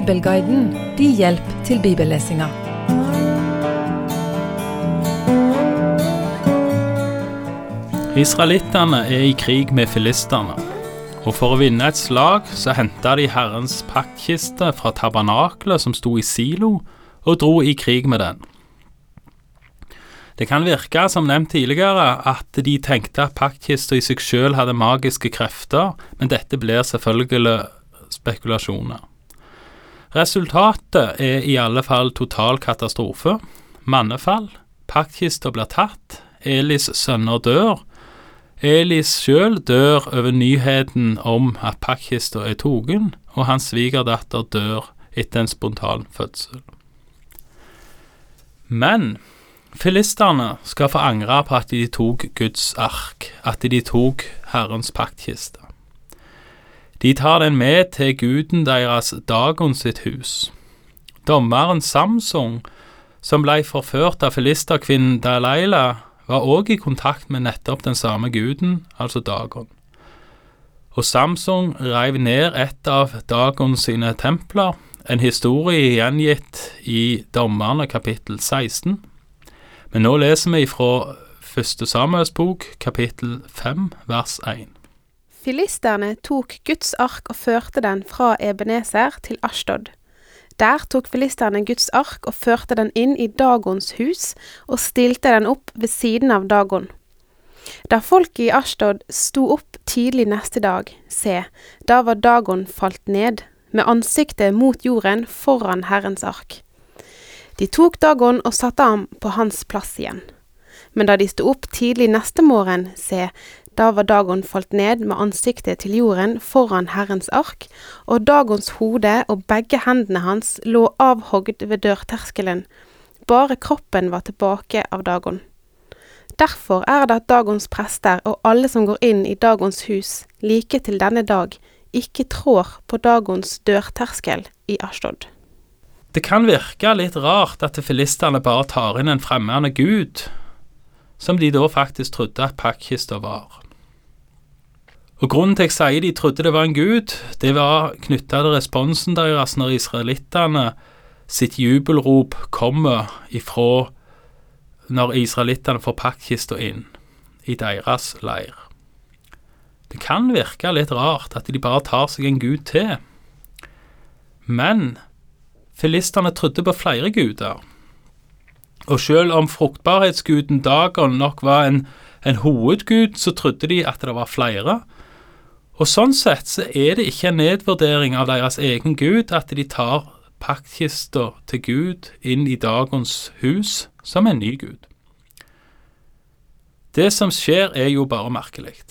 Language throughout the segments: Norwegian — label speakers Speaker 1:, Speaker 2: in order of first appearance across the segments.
Speaker 1: Bibelguiden din hjelp til bibellesinga.
Speaker 2: Israelittene er i krig med filistene. Og for å vinne et slag så henta de Herrens paktkiste fra tabernaklet som sto i Silo, og dro i krig med den. Det kan virke, som nevnt tidligere, at de tenkte at paktkista i seg sjøl hadde magiske krefter, men dette blir selvfølgelig spekulasjoner. Resultatet er i alle fall total katastrofe. Mannefall. Paktkista blir tatt. Elis sønner dør. Elis sjøl dør over nyheten om at paktkista er tatt, og hans svigerdatter dør etter en spontan fødsel. Men filistene skal få angre på at de tok Guds ark, at de tok Herrens paktkiste. De tar den med til guden deres Dagon sitt hus. Dommeren Samsung, som ble forført av filisterkvinnen Dalaila, var òg i kontakt med nettopp den samme guden, altså Dagon. Og Samsung reiv ned et av Dagon sine templer, en historie gjengitt i Dommerne kapittel 16. Men nå leser vi fra første Samuels bok, kapittel 5, vers 1.
Speaker 3: Filisterne tok Guds ark og førte den fra Ebenezer til Ashtod. Der tok filisterne Guds ark og førte den inn i Dagons hus og stilte den opp ved siden av Dagon. Da folket i Ashtod sto opp tidlig neste dag, se, da var Dagon falt ned, med ansiktet mot jorden foran Herrens ark. De tok Dagon og satte ham på hans plass igjen. Men da de sto opp tidlig neste morgen, se, da var Dagon falt ned med ansiktet til jorden foran Herrens ark, og Dagons hode og begge hendene hans lå avhogd ved dørterskelen. Bare kroppen var tilbake av Dagon. Derfor er det at Dagons prester og alle som går inn i Dagons hus, like til denne dag, ikke trår på Dagons dørterskel i Ashtod.
Speaker 2: Det kan virke litt rart at filistene bare tar inn en fremmede gud, som de da faktisk trodde at pakkister var. Og Grunnen til jeg sier de trodde det var en gud, det var knytta til responsen deres når israelittene sitt jubelrop kommer ifra når israelittene får pakkkista inn i deres leir. Det kan virke litt rart at de bare tar seg en gud til. Men filistene trodde på flere guder. Og selv om fruktbarhetsguden Dagon nok var en, en hovedgud, så trodde de at det var flere. Og sånn sett så er det ikke en nedvurdering av deres egen gud at de tar paktkista til Gud inn i dagens hus som en ny gud. Det som skjer, er jo bare merkelig.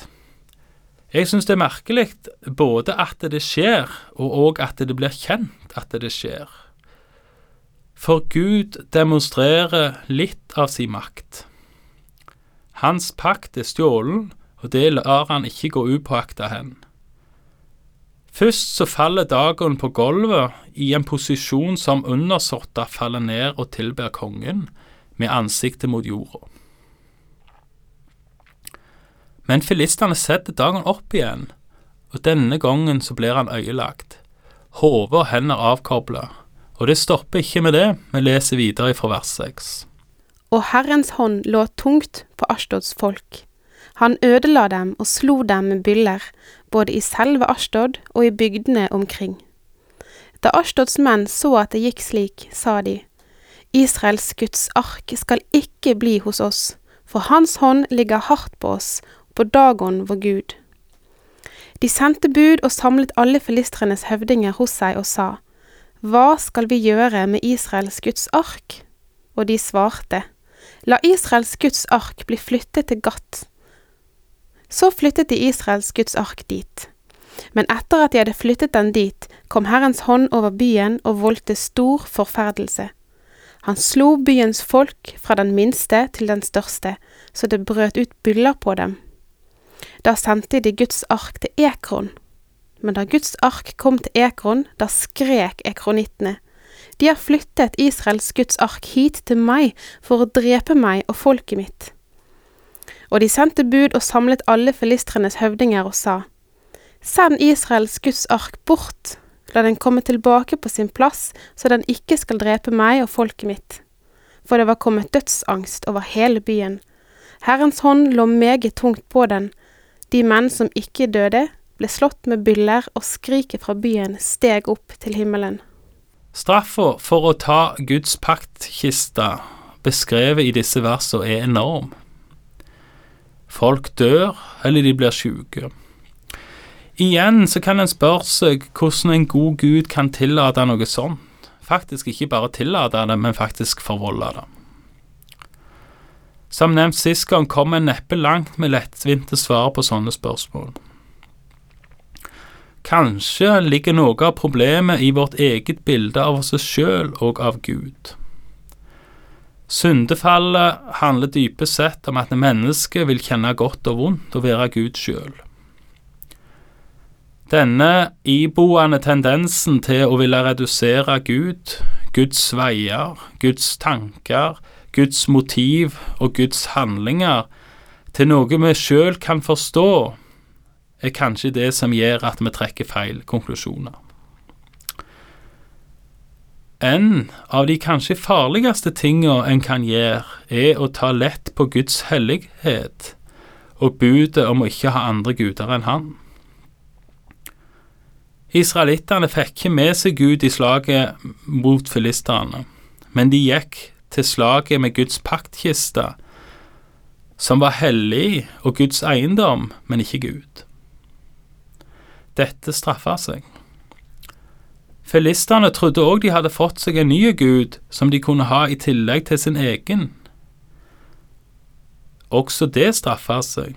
Speaker 2: Jeg syns det er merkelig både at det skjer, og òg at det blir kjent at det skjer. For Gud demonstrerer litt av sin makt. Hans pakt er stjålen, og det lar han ikke gå upåakta hen. Først så faller Dagon på gulvet i en posisjon som undersåtta faller ned og tilber kongen, med ansiktet mot jorda. Men filistene setter Dagon opp igjen, og denne gangen så blir han øyelagt. Hode og hender avkobla, og det stopper ikke med det, vi leser videre fra vers 6.
Speaker 3: Og Herrens hånd lå tungt på Ashdods folk. Han ødela dem og slo dem med byller, både i selve Ashtod og i bygdene omkring. Da Ashtods menn så at det gikk slik, sa de, Israels Guds ark skal ikke bli hos oss, for Hans hånd ligger hardt på oss, på Dagon vår Gud. De sendte bud og samlet alle filistrenes høvdinger hos seg og sa, hva skal vi gjøre med Israels Guds ark? Og de svarte, La Israels Guds ark bli flyttet til Gat. Så flyttet de Israels Guds ark dit. Men etter at de hadde flyttet den dit, kom Herrens hånd over byen og voldte stor forferdelse. Han slo byens folk fra den minste til den største, så det brøt ut byller på dem. Da sendte de Guds ark til Ekron, men da Guds ark kom til Ekron, da skrek ekronittene. De har flyttet Israels Guds ark hit til meg for å drepe meg og folket mitt. Og de sendte bud og samlet alle filistrenes høvdinger og sa, Send Israels Guds ark bort, La den komme tilbake på sin plass, så den ikke skal drepe meg og folket mitt. For det var kommet dødsangst over hele byen. Herrens hånd lå meget tungt på den. De menn som ikke døde, ble slått med byller, og skriket fra byen steg opp til himmelen.
Speaker 2: Straffa for å ta Guds paktkiste, beskrevet i disse versene, er enorm. Folk dør, eller de blir syke. Igjen så kan en spørre seg hvordan en god gud kan tillate noe sånt. Faktisk ikke bare tillate det, men faktisk forvolde det. Som nevnt sist gang kom en neppe langt med lettvinte svar på sånne spørsmål. Kanskje ligger noe av problemet i vårt eget bilde av oss sjøl og av Gud. Syndefallet handler dypest sett om at mennesket vil kjenne godt og vondt og være Gud sjøl. Denne iboende tendensen til å ville redusere Gud, Guds veier, Guds tanker, Guds motiv og Guds handlinger til noe vi sjøl kan forstå, er kanskje det som gjør at vi trekker feil konklusjoner. En av de kanskje farligste tinga en kan gjøre, er å ta lett på Guds hellighet og budet om å ikke ha andre guder enn Han. Israelittene fikk ikke med seg Gud i slaget mot filisterne, men de gikk til slaget med Guds paktkiste, som var hellig og Guds eiendom, men ikke Gud. Dette straffa seg. Filistene trodde òg de hadde fått seg en ny gud som de kunne ha i tillegg til sin egen. Også det straffer seg.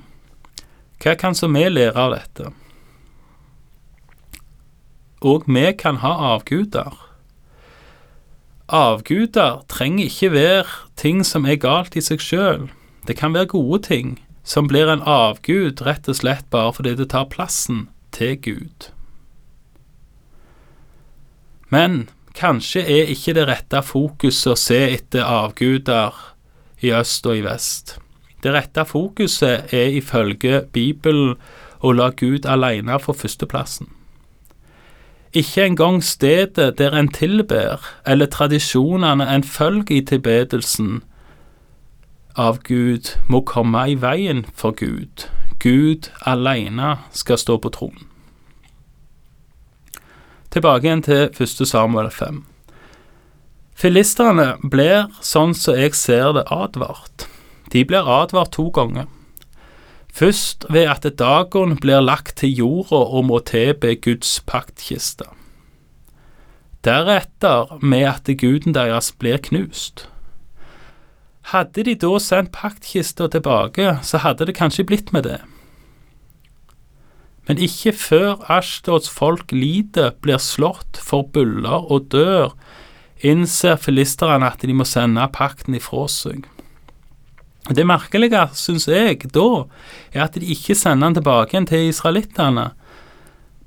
Speaker 2: Hva kan så vi lære av dette? og vi kan ha avguder. Avguder trenger ikke være ting som er galt i seg sjøl. Det kan være gode ting som blir en avgud rett og slett bare fordi det tar plassen til Gud. Men kanskje er ikke det rette fokuset å se etter avguder i øst og i vest. Det rette fokuset er ifølge Bibelen å la Gud alene få førsteplassen. Ikke engang stedet der en tilber, eller tradisjonene en følger i tilbedelsen av Gud, må komme i veien for Gud. Gud alene skal stå på tronen. Tilbake igjen til 1. Samuel 5. Filisterne blir, sånn som jeg ser det, advart. De blir advart to ganger. Først ved at Dagon blir lagt til jorda og må tilbe Guds paktkiste. Deretter med at guden deres blir knust. Hadde de da sendt paktkista tilbake, så hadde det kanskje blitt med det. Men ikke før Ashdods folk lider, blir slått for buller og dør, innser filisterne at de må sende pakten ifra seg. Det merkelige, syns jeg, da, er at de ikke sender den tilbake igjen til israelittene,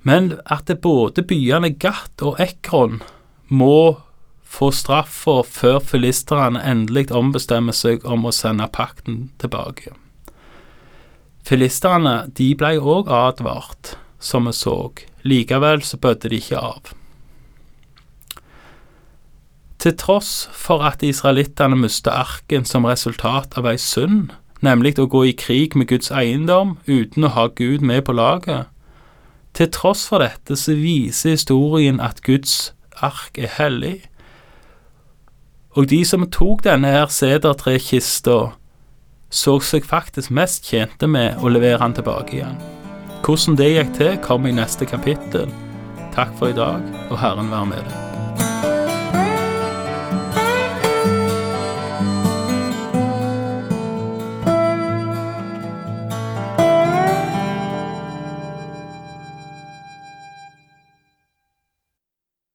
Speaker 2: men at både byene Gat og Ekron må få straffa før filisterne endelig ombestemmer seg om å sende pakten tilbake. Filisterne de ble òg advart, som vi så. Likevel så bødde de ikke av. Til tross for at israelittene mistet arken som resultat av ei synd, nemlig å gå i krig med Guds eiendom uten å ha Gud med på laget. Til tross for dette så viser historien at Guds ark er hellig. Og de som tok denne her sedertrekista, så seg faktisk mest tjente med å levere han tilbake igjen. Hvordan det gikk til, kommer i neste kapittel. Takk for i dag, og Herren være med deg.